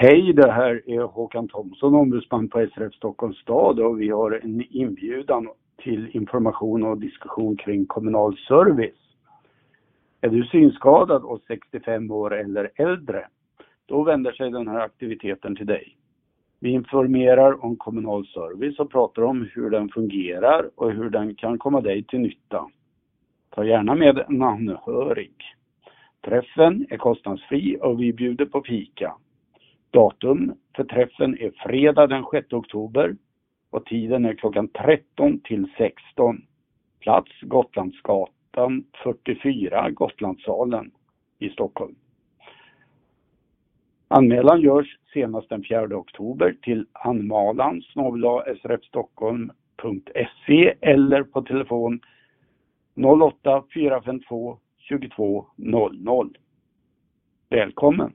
Hej, det här är Håkan Thomsson, ombudsman på SRF Stockholms stad och vi har en inbjudan till information och diskussion kring kommunal service. Är du synskadad och 65 år eller äldre, då vänder sig den här aktiviteten till dig. Vi informerar om kommunal service och pratar om hur den fungerar och hur den kan komma dig till nytta. Ta gärna med en anhörig. Träffen är kostnadsfri och vi bjuder på fika. Datum för träffen är fredag den 6 oktober och tiden är klockan 13 till 16. Plats Gotlandsgatan 44, Gotlandssalen i Stockholm. Anmälan görs senast den 4 oktober till anmalan srfstockholm.se eller på telefon 08 452 22 00. Välkommen!